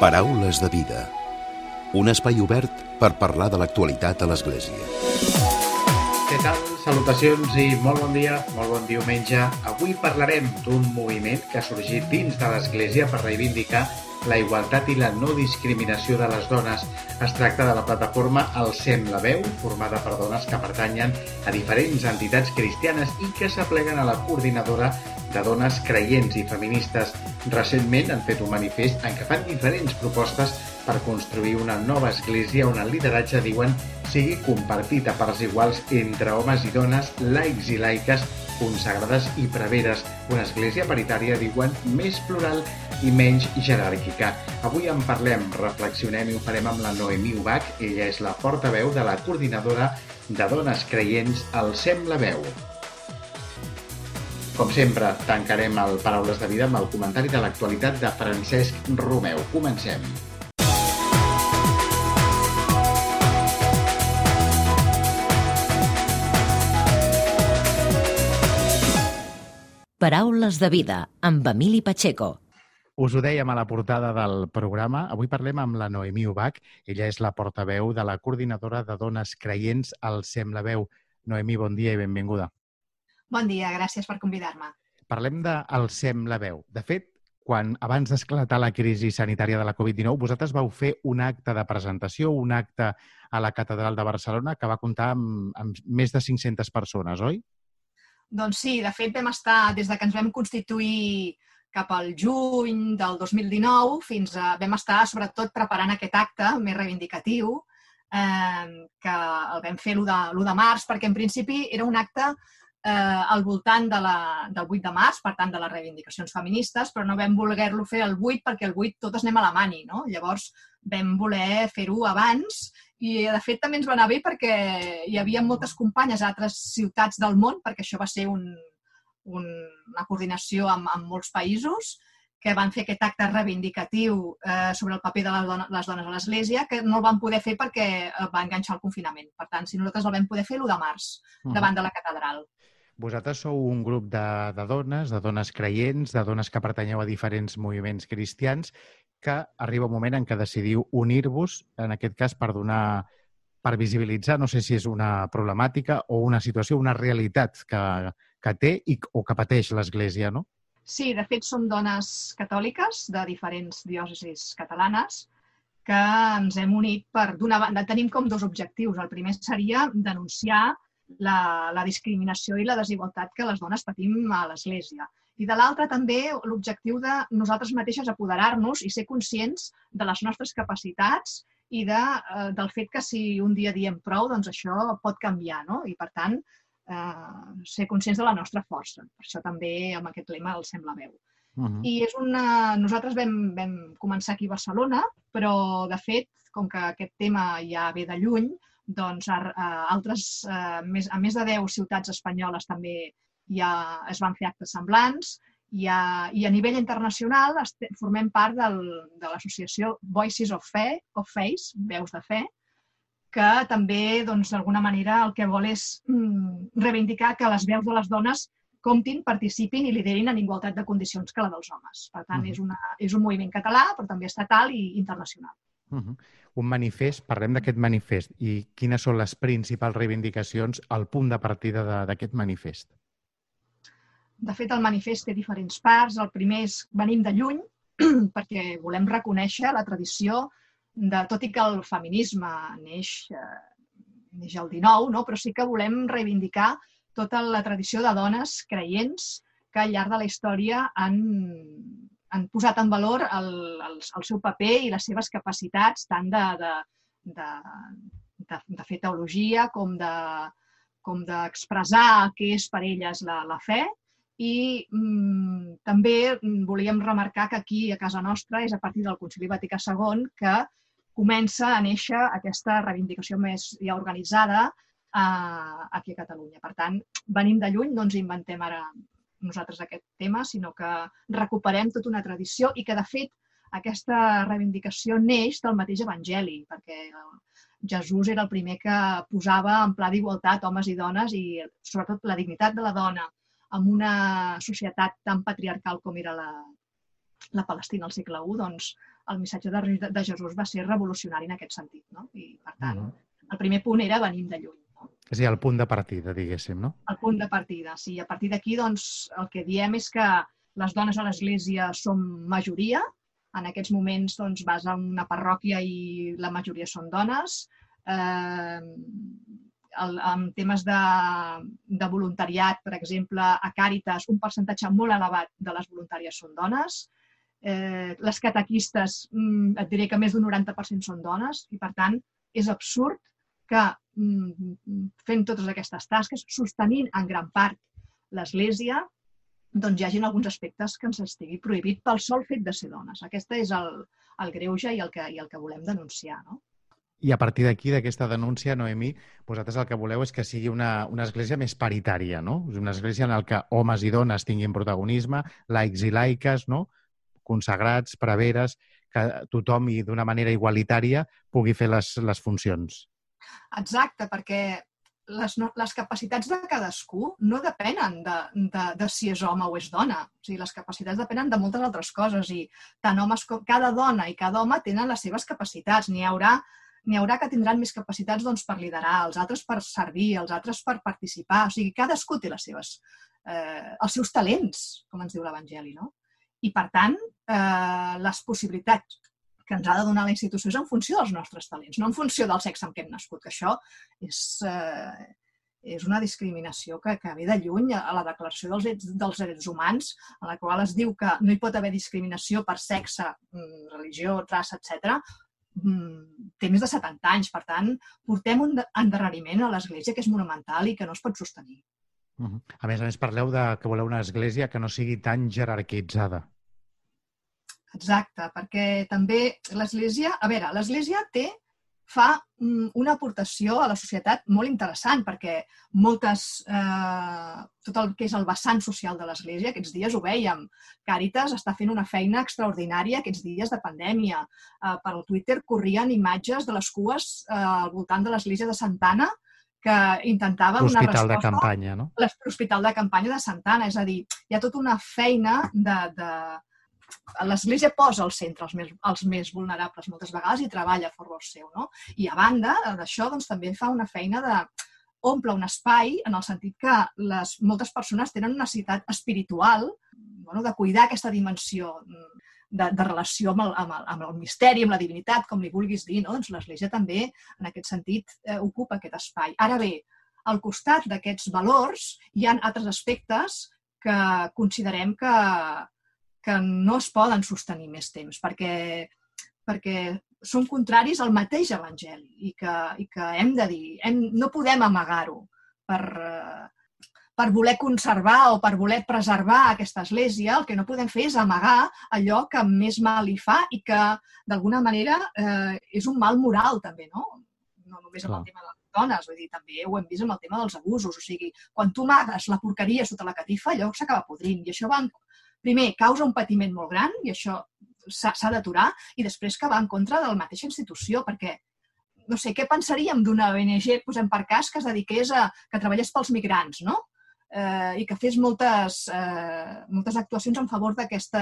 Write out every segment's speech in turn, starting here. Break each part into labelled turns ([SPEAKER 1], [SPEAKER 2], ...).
[SPEAKER 1] Paraules de vida. Un espai obert per parlar de l'actualitat a l'Església.
[SPEAKER 2] Què tal? Salutacions i molt bon dia, molt bon diumenge. Avui parlarem d'un moviment que ha sorgit dins de l'Església per reivindicar la igualtat i la no discriminació de les dones. Es tracta de la plataforma Alcem la veu, formada per dones que pertanyen a diferents entitats cristianes i que s'apleguen a la coordinadora de dones creients i feministes. Recentment han fet un manifest en què fan diferents propostes per construir una nova església on el lideratge, diuen, sigui compartit a parts iguals entre homes i dones, laics i laiques, consagrades i preveres. Una església paritària, diuen, més plural i menys jeràrquica. Avui en parlem, reflexionem i ho farem amb la Noemí Ubach. Ella és la portaveu de la coordinadora de dones creients al Sem la Veu. Com sempre, tancarem el Paraules de Vida amb el comentari de l'actualitat de Francesc Romeu. Comencem.
[SPEAKER 3] Paraules de vida amb Emili Pacheco.
[SPEAKER 4] Us ho dèiem a la portada del programa. Avui parlem amb la Noemí Ubach. Ella és la portaveu de la coordinadora de dones creients al Sem la Veu. Noemí, bon dia i benvinguda.
[SPEAKER 5] Bon dia, gràcies per convidar-me.
[SPEAKER 4] Parlem de el Sem la Veu. De fet, quan abans d'esclatar la crisi sanitària de la Covid-19, vosaltres vau fer un acte de presentació, un acte a la Catedral de Barcelona que va comptar amb, amb més de 500 persones, oi?
[SPEAKER 5] Doncs sí, de fet vam estar, des de que ens vam constituir cap al juny del 2019, fins a, vam estar sobretot preparant aquest acte més reivindicatiu, eh, que el vam fer l'1 de, l'1 de març, perquè en principi era un acte eh, al voltant de la, del 8 de març, per tant de les reivindicacions feministes, però no vam voler-lo fer el 8 perquè el 8 totes anem a la mani, no? Llavors vam voler fer-ho abans i de fet també ens va anar bé perquè hi havia moltes companyes a altres ciutats del món, perquè això va ser un, un, una coordinació amb, amb molts països, que van fer aquest acte reivindicatiu eh, sobre el paper de les dones, les dones a l'Església, que no el van poder fer perquè va enganxar el confinament. Per tant, si nosaltres el vam poder fer l'1 de març, davant de la catedral.
[SPEAKER 4] Vosaltres sou un grup de, de dones, de dones creients, de dones que pertanyeu a diferents moviments cristians, que arriba un moment en què decidiu unir-vos, en aquest cas per donar per visibilitzar, no sé si és una problemàtica o una situació, una realitat que, que té i, o que pateix l'Església, no?
[SPEAKER 5] Sí, de fet som dones catòliques de diferents diòcesis catalanes que ens hem unit per, d'una banda, tenim com dos objectius. El primer seria denunciar la, la discriminació i la desigualtat que les dones patim a l'Església. I de l'altra també l'objectiu de nosaltres mateixes apoderar-nos i ser conscients de les nostres capacitats i de, eh, del fet que si un dia diem prou, doncs això pot canviar, no? I per tant, eh, ser conscients de la nostra força. Per això també amb aquest lema el sembla veu. Uh -huh. I és una... Nosaltres vam, vam començar aquí a Barcelona, però de fet, com que aquest tema ja ve de lluny, doncs a, a altres, a més, a més de 10 ciutats espanyoles també ja es van fer actes semblants i a, i a nivell internacional formem part del, de l'associació Voices of Faith, of Faith, Veus de Fe, que també, doncs, d'alguna manera, el que vol és mm, reivindicar que les veus de les dones comptin, participin i liderin en igualtat de condicions que la dels homes. Per tant, -huh. és, una, és un moviment català, però també estatal i internacional.
[SPEAKER 4] Uh -huh. Un manifest, parlem d'aquest manifest i quines són les principals reivindicacions al punt de partida d'aquest manifest?
[SPEAKER 5] De fet, el manifest té diferents parts. El primer és venim de lluny, perquè volem reconèixer la tradició de, tot i que el feminisme neix, eh, neix el 19, no? però sí que volem reivindicar tota la tradició de dones creients que al llarg de la història han, han posat en valor el, el, el seu paper i les seves capacitats tant de, de, de, de, de fer teologia com de com d'expressar què és per elles la, la fe i mm, també volíem remarcar que aquí a casa nostra és a partir del Concili Vaticà II que comença a néixer aquesta reivindicació més ja organitzada eh, aquí a Catalunya. Per tant, venim de lluny, no ens inventem ara nosaltres aquest tema, sinó que recuperem tota una tradició i que, de fet, aquesta reivindicació neix del mateix Evangeli, perquè Jesús era el primer que posava en pla d'igualtat homes i dones i, sobretot, la dignitat de la dona en una societat tan patriarcal com era la, la Palestina al segle I, doncs el missatge de, de Jesús va ser revolucionari en aquest sentit. No? I, per tant, -huh. el primer punt era venim de lluny.
[SPEAKER 4] És a dir, el punt de partida, diguéssim, no?
[SPEAKER 5] El punt de partida, sí. A partir d'aquí, doncs, el que diem és que les dones a l'Església som majoria. En aquests moments, doncs, vas a una parròquia i la majoria són dones. Eh, el, en temes de, de voluntariat, per exemple, a Càritas, un percentatge molt elevat de les voluntàries són dones eh, les catequistes, mm, et diré que més d'un 90% són dones i, per tant, és absurd que fent totes aquestes tasques, sostenint en gran part l'Església, doncs hi hagi alguns aspectes que ens estigui prohibit pel sol fet de ser dones. Aquesta és el, el greuge i el, que, i el que volem denunciar. No?
[SPEAKER 4] I a partir d'aquí, d'aquesta denúncia, Noemi, vosaltres el que voleu és que sigui una, una església més paritària, no? Una església en la que homes i dones tinguin protagonisme, laics i laiques, no? consagrats, preveres, que tothom i d'una manera igualitària pugui fer les, les funcions.
[SPEAKER 5] Exacte, perquè les, les capacitats de cadascú no depenen de, de, de si és home o és dona. O sigui, les capacitats depenen de moltes altres coses i tant homes com cada dona i cada home tenen les seves capacitats. N'hi haurà n'hi haurà que tindran més capacitats doncs, per liderar, els altres per servir, els altres per participar. O sigui, cadascú té les seves, eh, els seus talents, com ens diu l'Evangeli, no? I, per tant, eh, les possibilitats que ens ha de donar la institució és en funció dels nostres talents, no en funció del sexe amb què hem nascut, que això és, eh, és una discriminació que, que ve de lluny a la Declaració dels, dels Drets Humans, en la qual es diu que no hi pot haver discriminació per sexe, mm, religió, raça, etc. Mm, té més de 70 anys. Per tant, portem un endarreriment a l'Església que és monumental i que no es pot sostenir.
[SPEAKER 4] Uh -huh. A més a més, parleu de que voleu una església que no sigui tan jerarquitzada.
[SPEAKER 5] Exacte, perquè també l'Església... A veure, l'Església té fa mm, una aportació a la societat molt interessant perquè moltes, eh, tot el que és el vessant social de l'Església, aquests dies ho vèiem, Càritas està fent una feina extraordinària aquests dies de pandèmia. Eh, per Twitter corrien imatges de les cues eh, al voltant de l'Església de Santana que intentava donar
[SPEAKER 4] resposta... L'hospital de campanya, no?
[SPEAKER 5] L'hospital de campanya de Santana, és a dir, hi ha tota una feina de, de, l'Església posa al centre els més, els més vulnerables moltes vegades i treballa a favor seu. No? I a banda d'això, doncs, també fa una feina de omple un espai en el sentit que les, moltes persones tenen una necessitat espiritual bueno, de cuidar aquesta dimensió de, de relació amb el, amb, el, amb el misteri, amb la divinitat, com li vulguis dir. No? Doncs l'Església també, en aquest sentit, eh, ocupa aquest espai. Ara bé, al costat d'aquests valors hi ha altres aspectes que considerem que, que no es poden sostenir més temps, perquè, perquè són contraris al mateix Evangeli i que, i que hem de dir, hem, no podem amagar-ho per, per voler conservar o per voler preservar aquesta església, el que no podem fer és amagar allò que més mal li fa i que, d'alguna manera, eh, és un mal moral, també, no? No només amb el tema de les dones, vull dir, també ho hem vist amb el tema dels abusos. O sigui, quan tu amagues la porqueria sota la catifa, allò s'acaba podrint. I això va en primer, causa un patiment molt gran, i això s'ha d'aturar, i després que va en contra de la mateixa institució, perquè no sé, què pensaríem d'una ONG, posem per cas, que es dediqués a que treballés pels migrants, no? Eh, i que fes moltes, eh, moltes actuacions en favor d'aquest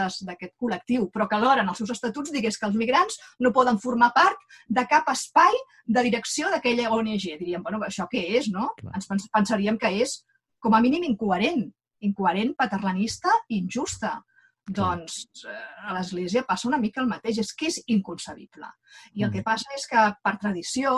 [SPEAKER 5] col·lectiu, però que alhora en els seus estatuts digués que els migrants no poden formar part de cap espai de direcció d'aquella ONG. Diríem, bueno, això què és, no? Clar. Ens pensaríem que és, com a mínim, incoherent incoherent, paternalista i injusta. Doncs eh, a l'Església passa una mica el mateix, és que és inconcebible. I el mm. que passa és que, per tradició,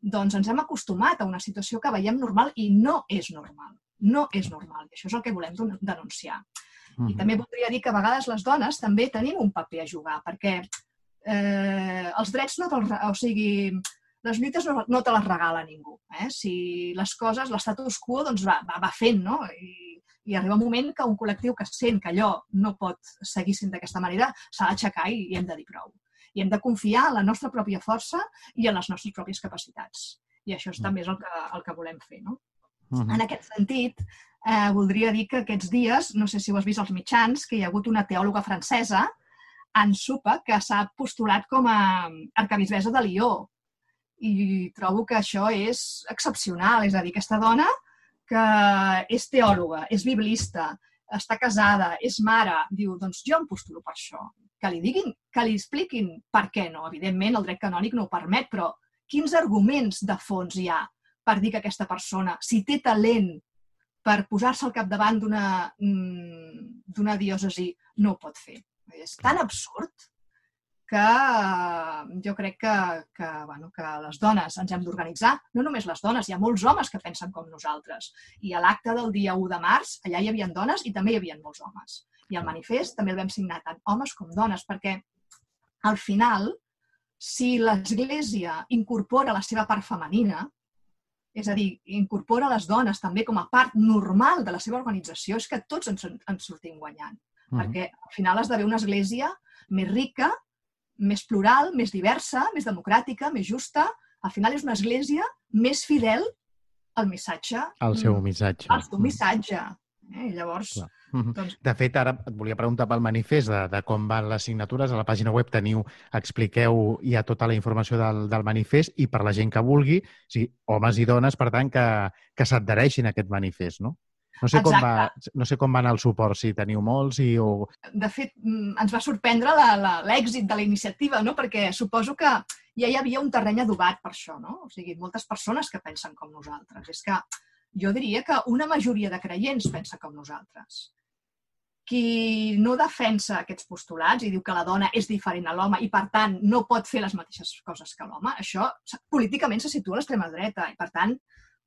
[SPEAKER 5] doncs ens hem acostumat a una situació que veiem normal i no és normal. No és normal. I això és el que volem denunciar. I mm-hmm. també voldria dir que a vegades les dones també tenim un paper a jugar, perquè eh, els drets no te'ls... O sigui, les lluites no, no te les regala ningú. Eh? Si les coses, l'estatus quo, doncs va, va, va fent, no? I i arriba un moment que un col·lectiu que sent que allò no pot seguir sent d'aquesta manera s'ha d'aixecar i, i hem de dir prou. I hem de confiar en la nostra pròpia força i en les nostres pròpies capacitats. I això és, mm. també és el que, el que volem fer. No? Uh mm-hmm. -huh. En aquest sentit, eh, voldria dir que aquests dies, no sé si ho has vist als mitjans, que hi ha hagut una teòloga francesa, en Supa, que s'ha postulat com a arcabisbesa de Lió. I trobo que això és excepcional. És a dir, aquesta dona que és teòloga, és biblista, està casada, és mare, diu, doncs jo em postulo per això. Que li diguin, que li expliquin per què no. Evidentment, el dret canònic no ho permet, però quins arguments de fons hi ha per dir que aquesta persona, si té talent per posar-se al capdavant d'una mm, diòcesi, no ho pot fer. És tan absurd que eh, jo crec que, que, bueno, que les dones ens hem d'organitzar. No només les dones, hi ha molts homes que pensen com nosaltres. I a l'acte del dia 1 de març, allà hi havia dones i també hi havia molts homes. I el manifest també el vam signar tant homes com dones, perquè al final, si l'Església incorpora la seva part femenina, és a dir, incorpora les dones també com a part normal de la seva organització, és que tots ens, ens sortim guanyant. Mm -hmm. Perquè al final d'haver una església més rica, més plural, més diversa, més democràtica, més justa. Al final és una església més fidel al missatge.
[SPEAKER 4] Al seu mm. missatge.
[SPEAKER 5] Al seu missatge. Eh? Llavors, Clar.
[SPEAKER 4] Mm-hmm. Doncs... De fet, ara et volia preguntar pel manifest de, de com van les signatures. A la pàgina web teniu, expliqueu ja tota la informació del, del manifest i per la gent que vulgui, o sigui, homes i dones, per tant, que, que s'adhereixin a aquest manifest, no? No sé, com va, no sé com va anar el suport, si teniu molts i... O...
[SPEAKER 5] De fet, mm, ens va sorprendre l'èxit de la iniciativa, no? perquè suposo que ja hi havia un terreny adobat per això, no? O sigui, moltes persones que pensen com nosaltres. És que jo diria que una majoria de creients pensa com nosaltres. Qui no defensa aquests postulats i diu que la dona és diferent a l'home i, per tant, no pot fer les mateixes coses que l'home, això políticament se situa a l'extrema dreta i, per tant,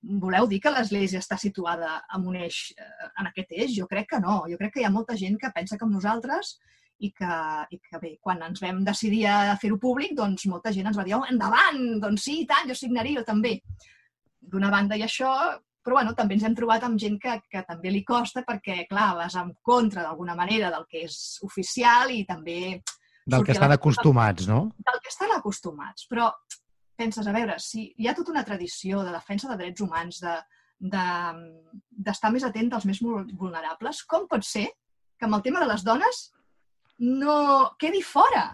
[SPEAKER 5] voleu dir que l'Església està situada en un eix, eh, en aquest eix? Jo crec que no. Jo crec que hi ha molta gent que pensa com nosaltres i que, i que bé, quan ens vam decidir a fer-ho públic, doncs molta gent ens va dir, oh, endavant, doncs sí, tant, jo signaria també. D'una banda i això, però bueno, també ens hem trobat amb gent que, que també li costa perquè, clar, vas en contra d'alguna manera del que és oficial i també...
[SPEAKER 4] Del que estan acostumats, no?
[SPEAKER 5] Del que estan acostumats. Però penses, a veure, si hi ha tota una tradició de defensa de drets humans, de d'estar de, més atent als més vulnerables, com pot ser que amb el tema de les dones no quedi fora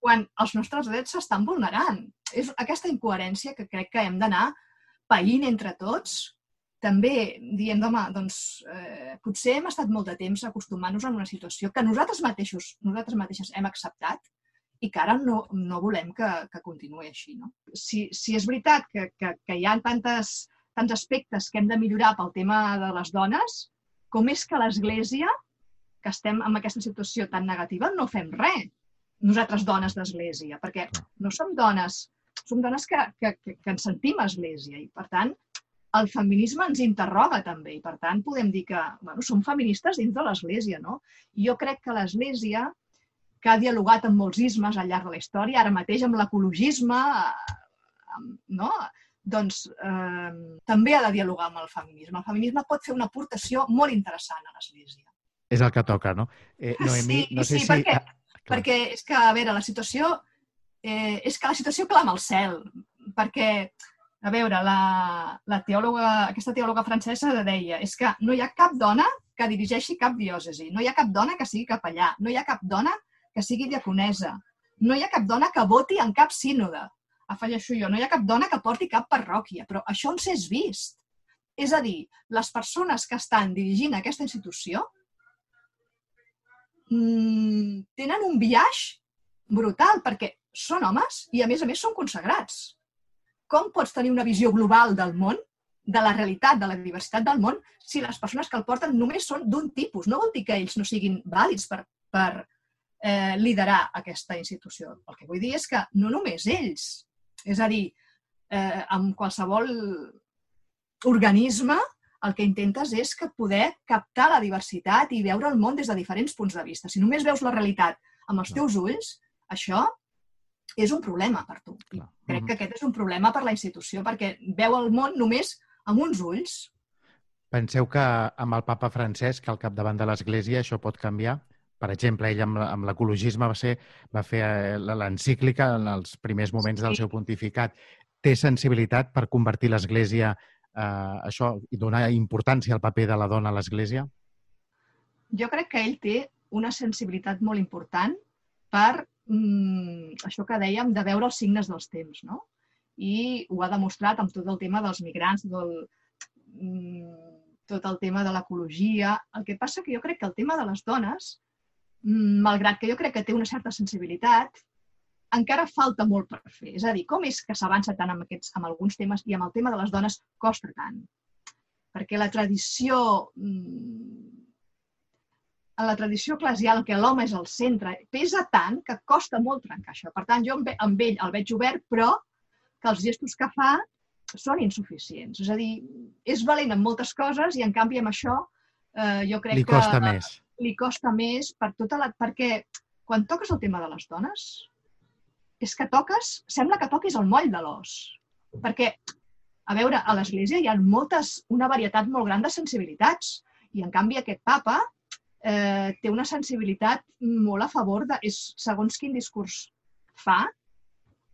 [SPEAKER 5] quan els nostres drets s'estan vulnerant? És aquesta incoherència que crec que hem d'anar païnt entre tots, també dient, home, doncs eh, potser hem estat molt de temps acostumant-nos a una situació que nosaltres mateixos, nosaltres mateixes hem acceptat i que ara no, no volem que, que continuï així. No? Si, si és veritat que, que, que hi ha tantes, tants aspectes que hem de millorar pel tema de les dones, com és que l'Església, que estem en aquesta situació tan negativa, no fem res, nosaltres dones d'Església, perquè no som dones, som dones que, que, que, que ens sentim Església i, per tant, el feminisme ens interroga també i, per tant, podem dir que bueno, som feministes dins de l'Església, no? I jo crec que l'Església que ha dialogat amb molts ismes al llarg de la història, ara mateix amb l'ecologisme, no? doncs eh, també ha de dialogar amb el feminisme. El feminisme pot fer una aportació molt interessant a l'Església.
[SPEAKER 4] És el que toca, no?
[SPEAKER 5] Eh, Noemí, sí, no sé sí, si... perquè, ah, perquè és que, a veure, la situació... Eh, és que la situació clama al cel, perquè, a veure, la, la teòloga, aquesta teòloga francesa deia és que no hi ha cap dona que dirigeixi cap diòcesi, no hi ha cap dona que sigui capellà, no hi ha cap dona que sigui diaconesa. No hi ha cap dona que voti en cap sínode. Afegeixo jo, no hi ha cap dona que porti cap parròquia, però això on s'és vist? És a dir, les persones que estan dirigint aquesta institució mmm, tenen un viatge brutal, perquè són homes i, a més a més, són consagrats. Com pots tenir una visió global del món, de la realitat, de la diversitat del món, si les persones que el porten només són d'un tipus? No vol dir que ells no siguin vàlids per, per eh, liderar aquesta institució. El que vull dir és que no només ells, és a dir, eh, amb qualsevol organisme el que intentes és que poder captar la diversitat i veure el món des de diferents punts de vista. Si només veus la realitat amb els teus ulls, això és un problema per tu. I crec que aquest és un problema per la institució, perquè veu el món només amb uns ulls.
[SPEAKER 4] Penseu que amb el papa Francesc al capdavant de l'Església això pot canviar? Per exemple, ell amb, amb l'ecologisme va, ser, va fer eh, l'encíclica en els primers moments sí. del seu pontificat. Té sensibilitat per convertir l'Església eh, això i donar importància al paper de la dona a l'Església?
[SPEAKER 5] Jo crec que ell té una sensibilitat molt important per mm, això que dèiem de veure els signes dels temps, no? I ho ha demostrat amb tot el tema dels migrants, del, mm, tot el tema de l'ecologia. El que passa que jo crec que el tema de les dones, malgrat que jo crec que té una certa sensibilitat, encara falta molt per fer. És a dir, com és que s'avança tant amb, aquests, amb alguns temes i amb el tema de les dones costa tant? Perquè la tradició mm, en la tradició eclesial que l'home és el centre, pesa tant que costa molt trencar això. Per tant, jo amb ell el veig obert, però que els gestos que fa són insuficients. És a dir, és valent en moltes coses i, en canvi, amb això eh, jo crec
[SPEAKER 4] li costa
[SPEAKER 5] que...
[SPEAKER 4] més.
[SPEAKER 5] Li costa més per tota la... perquè quan toques el tema de les dones, és que toques, sembla que toquis el moll de l'os. Perquè, a veure, a l'Església hi ha moltes, una varietat molt gran de sensibilitats i, en canvi, aquest papa eh, té una sensibilitat molt a favor de... És, segons quin discurs fa,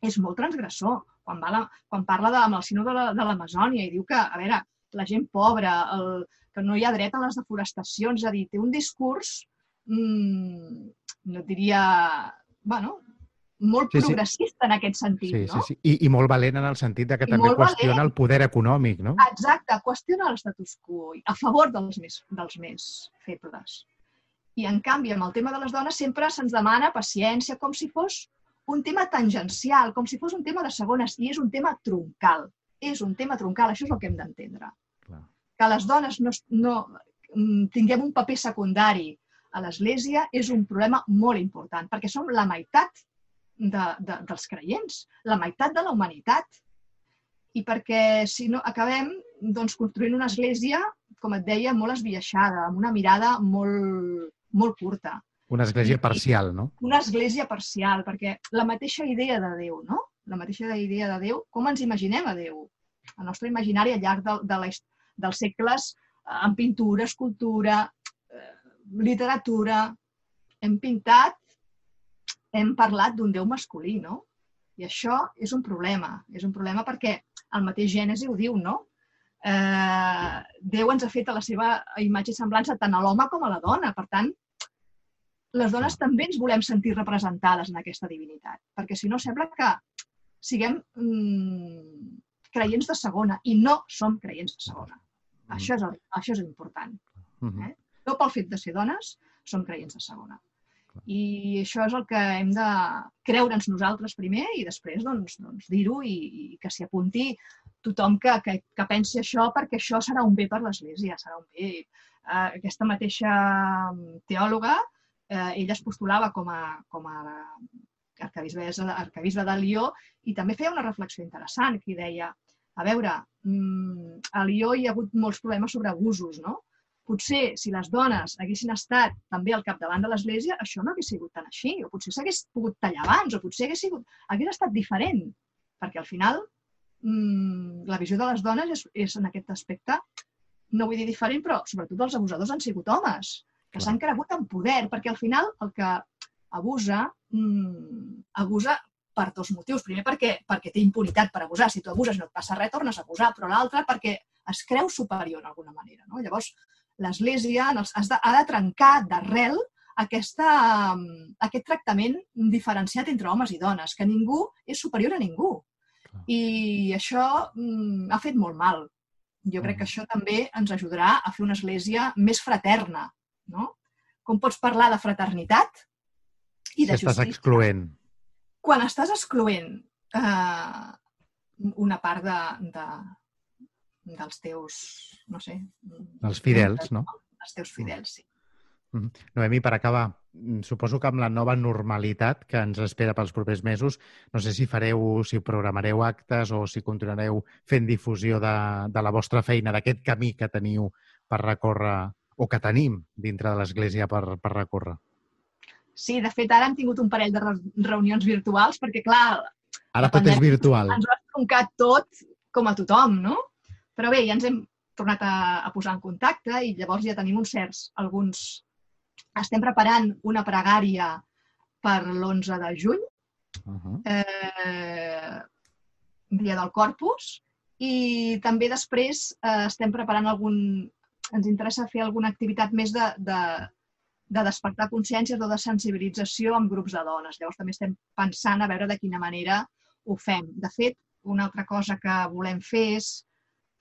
[SPEAKER 5] és molt transgressor. Quan, va la, quan parla de, amb el sinó de l'Amazònia i diu que, a veure, la gent pobra, el, que no hi ha dret a les deforestacions, és a dir, té un discurs, mmm, no diria, bueno, molt sí, progressista sí. en aquest sentit,
[SPEAKER 4] sí,
[SPEAKER 5] no?
[SPEAKER 4] Sí, sí. I, I molt valent en el sentit de que I també qüestiona valent. el poder econòmic, no?
[SPEAKER 5] Exacte, qüestiona l'estatus quo, a favor dels més, dels més febles. I, en canvi, amb el tema de les dones sempre se'ns demana paciència, com si fos un tema tangencial, com si fos un tema de segones, i és un tema troncal. És un tema troncal, això és el que hem d'entendre. Que les dones no, no mm, tinguem un paper secundari a l'Església és un problema molt important, perquè som la meitat de, de, dels creients, la meitat de la humanitat. I perquè, si no, acabem doncs, construint una església, com et deia, molt esbiaixada, amb una mirada molt, molt curta.
[SPEAKER 4] Una església parcial, no?
[SPEAKER 5] Una església parcial, perquè la mateixa idea de Déu, no? La mateixa idea de Déu, com ens imaginem a Déu? El nostre imaginari al llarg de, de la, dels segles, eh, en pintura, escultura, eh, literatura, hem pintat, hem parlat d'un Déu masculí, no? I això és un problema. És un problema perquè el mateix Gènesi ho diu, no? Eh, Déu ens ha fet a la seva imatge i semblança tant a l'home com a la dona. Per tant, les dones també ens volem sentir representades en aquesta divinitat, perquè si no sembla que siguem mm, creients de segona i no som creients de segona. Mm. Això, és, això és important. Mm-hmm. Eh? No pel fet de ser dones, som creients de segona. I això és el que hem de creure'ns nosaltres primer i després doncs, doncs, dir-ho i, i que s'hi apunti tothom que, que, que pensi això perquè això serà un bé per l'Església, serà un bé. Uh, aquesta mateixa teòloga eh, ella es postulava com a, com a arcabisbe de Lió i també feia una reflexió interessant que deia, a veure, mmm, a Lió hi ha hagut molts problemes sobre abusos, no? Potser si les dones haguessin estat també al capdavant de l'Església, això no hagués sigut tan així, o potser s'hagués pogut tallar abans, o potser hagués, sigut, hagués estat diferent, perquè al final mmm, la visió de les dones és, és en aquest aspecte, no vull dir diferent, però sobretot els abusadors han sigut homes que s'han cregut en poder, perquè al final el que abusa, mmm, abusa per dos motius. Primer, perquè, perquè té impunitat per abusar. Si tu abuses no et passa res, tornes a abusar. Però l'altre, perquè es creu superior d'alguna manera. No? Llavors, l'Església ha de trencar d'arrel aquesta, aquest tractament diferenciat entre homes i dones, que ningú és superior a ningú. I això mm, ha fet molt mal. Jo crec que això també ens ajudarà a fer una església més fraterna, no? Com pots parlar de fraternitat i de si justícia?
[SPEAKER 4] estàs excloent.
[SPEAKER 5] Quan estàs excloent eh, una part de, de, dels teus, no sé...
[SPEAKER 4] Dels fidels, no?
[SPEAKER 5] Els teus fidels, sí.
[SPEAKER 4] Mm-hmm. Noemi, per acabar, mm, suposo que amb la nova normalitat que ens espera pels propers mesos, no sé si fareu, si programareu actes o si continuareu fent difusió de, de la vostra feina, d'aquest camí que teniu per recórrer o que tenim dintre de l'Església per, per recórrer.
[SPEAKER 5] Sí, de fet, ara hem tingut un parell de reunions virtuals perquè, clar...
[SPEAKER 4] Ara tot és virtual.
[SPEAKER 5] Ens ho ha troncat tot com a tothom, no? Però bé, ja ens hem tornat a, a posar en contacte i llavors ja tenim uns certs, alguns... Estem preparant una pregària per l'11 de juny, uh -huh. eh, dia del Corpus, i també després eh, estem preparant algun, ens interessa fer alguna activitat més de, de, de despertar consciències o de sensibilització amb grups de dones. Llavors també estem pensant a veure de quina manera ho fem. De fet, una altra cosa que volem fer és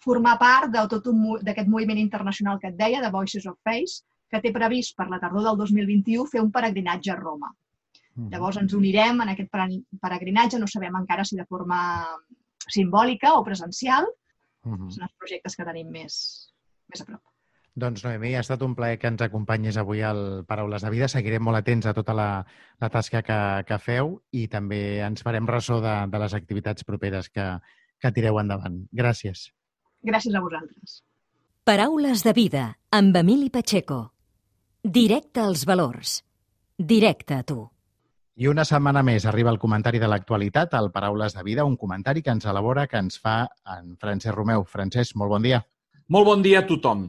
[SPEAKER 5] formar part de tot d'aquest moviment internacional que et deia, de Voices of Faith, que té previst per la tardor del 2021 fer un peregrinatge a Roma. Mm. Llavors ens unirem en aquest peregrinatge, no sabem encara si de forma simbòlica o presencial. Mm -hmm. Són els projectes que tenim més, més a prop.
[SPEAKER 4] Doncs, Noemí, ha estat un plaer que ens acompanyis avui al Paraules de Vida. Seguirem molt atents a tota la, la tasca que, que feu i també ens farem ressò de, de les activitats properes que, que tireu endavant. Gràcies.
[SPEAKER 5] Gràcies a vosaltres.
[SPEAKER 3] Paraules de Vida amb Emili Pacheco. Directe als valors. Directe a tu.
[SPEAKER 4] I una setmana més arriba el comentari de l'actualitat al Paraules de Vida, un comentari que ens elabora, que ens fa en Francesc Romeu. Francesc, molt bon dia.
[SPEAKER 6] Molt bon dia a tothom.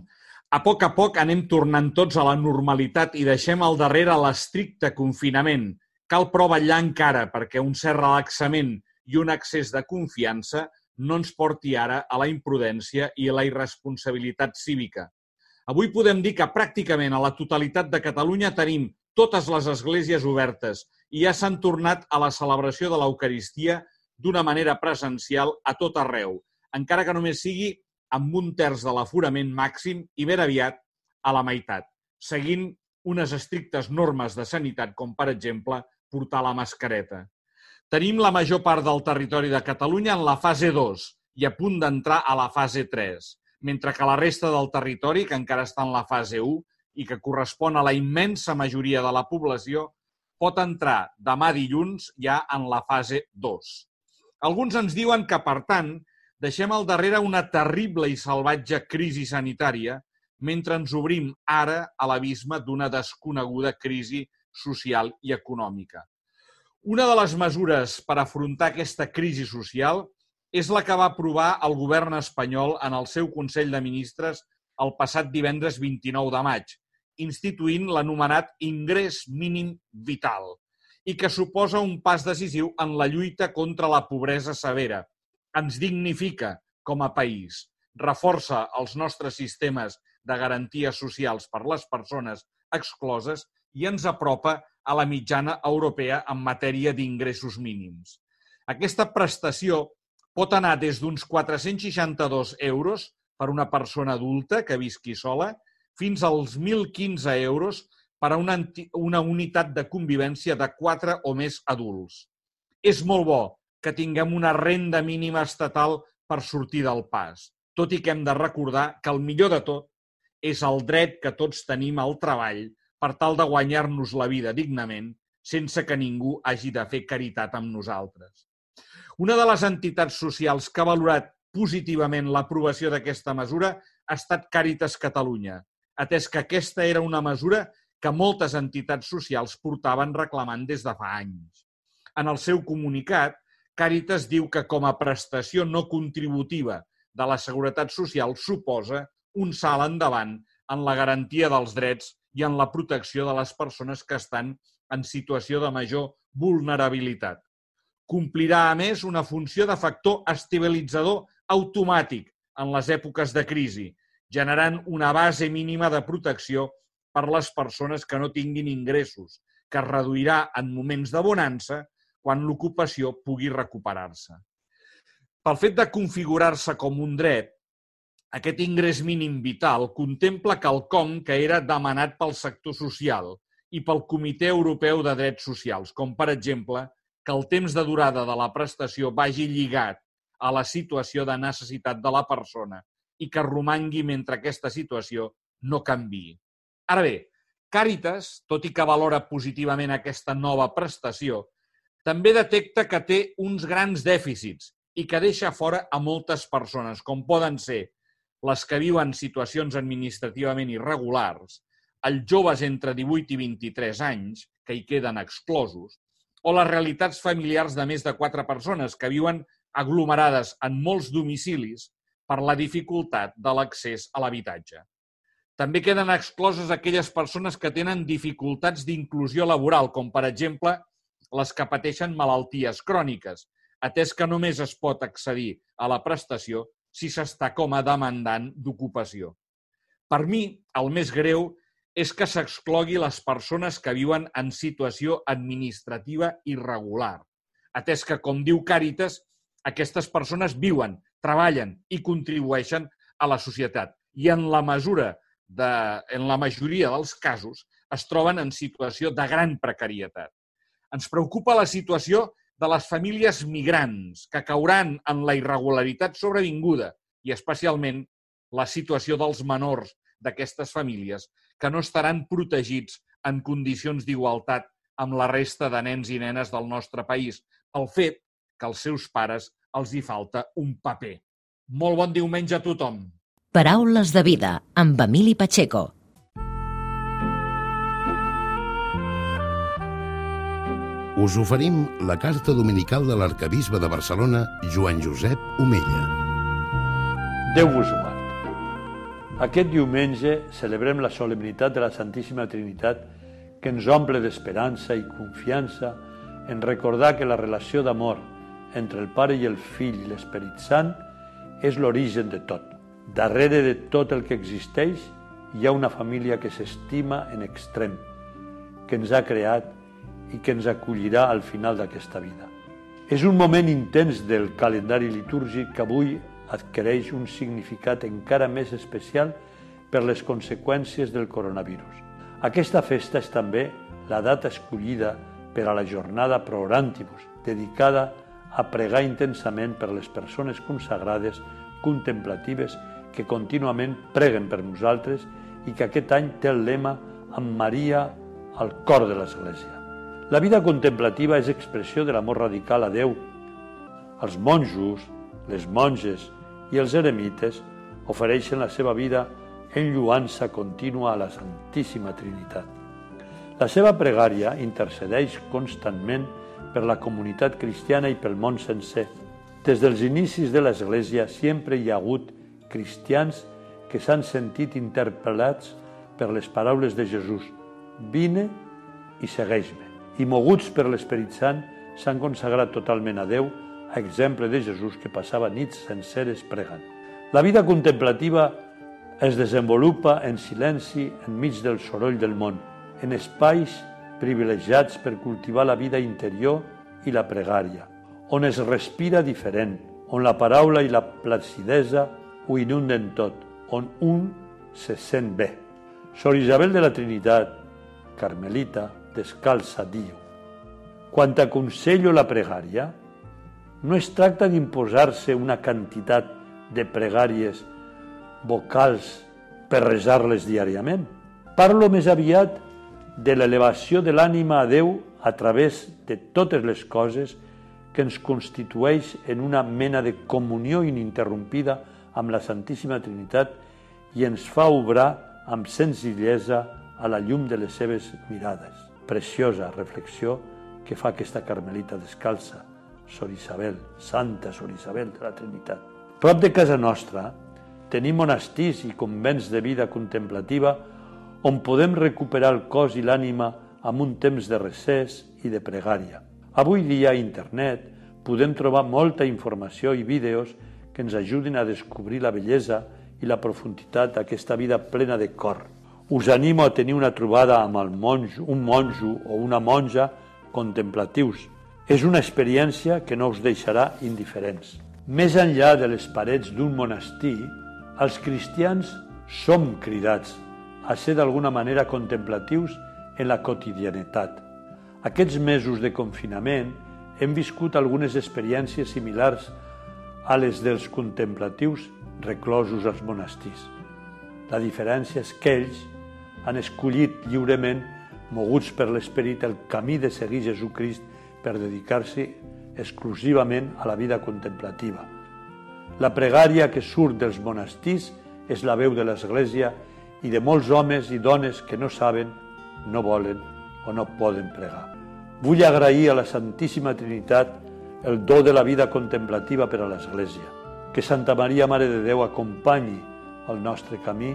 [SPEAKER 6] A poc a poc anem tornant tots a la normalitat i deixem al darrere l'estricte confinament. Cal però vetllar encara perquè un cert relaxament i un accés de confiança no ens porti ara a la imprudència i a la irresponsabilitat cívica. Avui podem dir que pràcticament a la totalitat de Catalunya tenim totes les esglésies obertes i ja s'han tornat a la celebració de l'Eucaristia d'una manera presencial a tot arreu, encara que només sigui amb un terç de l'aforament màxim i ben aviat a la meitat, seguint unes estrictes normes de sanitat, com per exemple portar la mascareta. Tenim la major part del territori de Catalunya en la fase 2 i a punt d'entrar a la fase 3 mentre que la resta del territori, que encara està en la fase 1 i que correspon a la immensa majoria de la població, pot entrar demà dilluns ja en la fase 2. Alguns ens diuen que, per tant, deixem al darrere una terrible i salvatge crisi sanitària mentre ens obrim ara a l'abisme d'una desconeguda crisi social i econòmica. Una de les mesures per afrontar aquesta crisi social és la que va aprovar el govern espanyol en el seu Consell de Ministres el passat divendres 29 de maig, instituint l'anomenat ingrés mínim vital i que suposa un pas decisiu en la lluita contra la pobresa severa. Ens dignifica com a país, reforça els nostres sistemes de garanties socials per les persones excloses i ens apropa a la mitjana europea en matèria d'ingressos mínims. Aquesta prestació pot anar des d'uns 462 euros per una persona adulta que visqui sola fins als 1.015 euros per a una, una unitat de convivència de 4 o més adults. És molt bo que tinguem una renda mínima estatal per sortir del pas, tot i que hem de recordar que el millor de tot és el dret que tots tenim al treball per tal de guanyar-nos la vida dignament sense que ningú hagi de fer caritat amb nosaltres. Una de les entitats socials que ha valorat positivament l'aprovació d'aquesta mesura ha estat Càritas Catalunya, atès que aquesta era una mesura que moltes entitats socials portaven reclamant des de fa anys. En el seu comunicat, Càritas diu que com a prestació no contributiva de la Seguretat Social suposa un salt endavant en la garantia dels drets i en la protecció de les persones que estan en situació de major vulnerabilitat. Complirà, a més, una funció de factor estabilitzador automàtic en les èpoques de crisi, generant una base mínima de protecció per les persones que no tinguin ingressos, que es reduirà en moments de bonança quan l'ocupació pugui recuperar-se. Pel fet de configurar-se com un dret, aquest ingrés mínim vital contempla quelcom que era demanat pel sector social i pel Comitè Europeu de Drets Socials, com per exemple que el temps de durada de la prestació vagi lligat a la situació de necessitat de la persona i que romangui mentre aquesta situació no canvi. Ara bé, Càritas, tot i que valora positivament aquesta nova prestació, també detecta que té uns grans dèficits i que deixa fora a moltes persones, com poden ser les que viuen situacions administrativament irregulars, els joves entre 18 i 23 anys, que hi queden exclosos, o les realitats familiars de més de quatre persones que viuen aglomerades en molts domicilis per la dificultat de l'accés a l'habitatge. També queden excloses aquelles persones que tenen dificultats d'inclusió laboral, com per exemple les que pateixen malalties cròniques, atès que només es pot accedir a la prestació si s'està com a demandant d'ocupació. Per mi, el més greu és que s'exclogui les persones que viuen en situació administrativa irregular, atès que, com diu Càritas, aquestes persones viuen treballen i contribueixen a la societat. I en la mesura de, en la majoria dels casos es troben en situació de gran precarietat. Ens preocupa la situació de les famílies migrants que cauran en la irregularitat sobrevinguda i especialment la situació dels menors d'aquestes famílies que no estaran protegits en condicions d'igualtat amb la resta de nens i nenes del nostre país pel fet que als seus pares els hi falta un paper. Molt bon diumenge a tothom.
[SPEAKER 3] Paraules de vida amb Emili Pacheco.
[SPEAKER 1] Us oferim la carta dominical de l'arcabisbe de Barcelona, Joan Josep Omella.
[SPEAKER 7] Déu vos ho guard. Aquest diumenge celebrem la solemnitat de la Santíssima Trinitat que ens omple d'esperança i confiança en recordar que la relació d'amor entre el Pare i el Fill i l'Esperit Sant és l'origen de tot. Darrere de tot el que existeix hi ha una família que s'estima en extrem, que ens ha creat i que ens acollirà al final d'aquesta vida. És un moment intens del calendari litúrgic que avui adquireix un significat encara més especial per les conseqüències del coronavirus. Aquesta festa és també la data escollida per a la jornada Orantibus, dedicada a pregar intensament per les persones consagrades, contemplatives, que contínuament preguen per nosaltres i que aquest any té el lema amb Maria al cor de l'Església. La vida contemplativa és expressió de l'amor radical a Déu. Els monjos, les monges i els eremites ofereixen la seva vida en lluança contínua a la Santíssima Trinitat. La seva pregària intercedeix constantment per la comunitat cristiana i pel món sencer. Des dels inicis de l'Església sempre hi ha hagut cristians que s'han sentit interpel·lats per les paraules de Jesús «Vine i segueix-me» i moguts per l'Esperit Sant s'han consagrat totalment a Déu a exemple de Jesús que passava nits senceres pregant. La vida contemplativa es desenvolupa en silenci enmig del soroll del món, en espais privilegiats per cultivar la vida interior i la pregària, on es respira diferent, on la paraula i la placidesa ho inunden tot, on un se sent bé. Sor Isabel de la Trinitat, carmelita, descalça, diu Quan t'aconsello la pregària, no es tracta d'imposar-se una quantitat de pregàries vocals per resar-les diàriament. Parlo més aviat de l'elevació de l'ànima a Déu a través de totes les coses que ens constitueix en una mena de comunió ininterrompida amb la Santíssima Trinitat i ens fa obrar amb senzillesa a la llum de les seves mirades. Preciosa reflexió que fa aquesta carmelita descalça, Sor Isabel, Santa Sor Isabel de la Trinitat. Prop de casa nostra tenim monestirs i convents de vida contemplativa on podem recuperar el cos i l'ànima amb un temps de recés i de pregària. Avui dia a internet podem trobar molta informació i vídeos que ens ajudin a descobrir la bellesa i la profunditat d'aquesta vida plena de cor. Us animo a tenir una trobada amb el monjo, un monjo o una monja contemplatius. És una experiència que no us deixarà indiferents. Més enllà de les parets d'un monestir, els cristians som cridats a ser d'alguna manera contemplatius en la quotidianitat. Aquests mesos de confinament hem viscut algunes experiències similars a les dels contemplatius reclosos als monestirs. La diferència és que ells han escollit lliurement, moguts per l'esperit, el camí de seguir Jesucrist per dedicar-se exclusivament a la vida contemplativa. La pregària que surt dels monestirs és la veu de l'Església i de molts homes i dones que no saben, no volen o no poden pregar. Vull agrair a la Santíssima Trinitat el do de la vida contemplativa per a l'Església. Que Santa Maria, Mare de Déu, acompanyi el nostre camí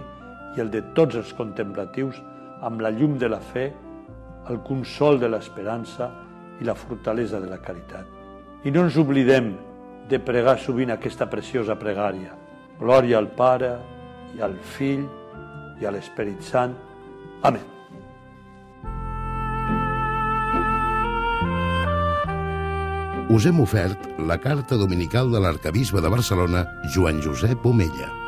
[SPEAKER 7] i el de tots els contemplatius amb la llum de la fe, el consol de l'esperança i la fortalesa de la caritat. I no ens oblidem de pregar sovint aquesta preciosa pregària. Glòria al Pare i al Fill i a l'Esperit Sant. Amén.
[SPEAKER 1] us hem ofert la carta dominical de l'arcabisbe de Barcelona, Joan Josep Omella.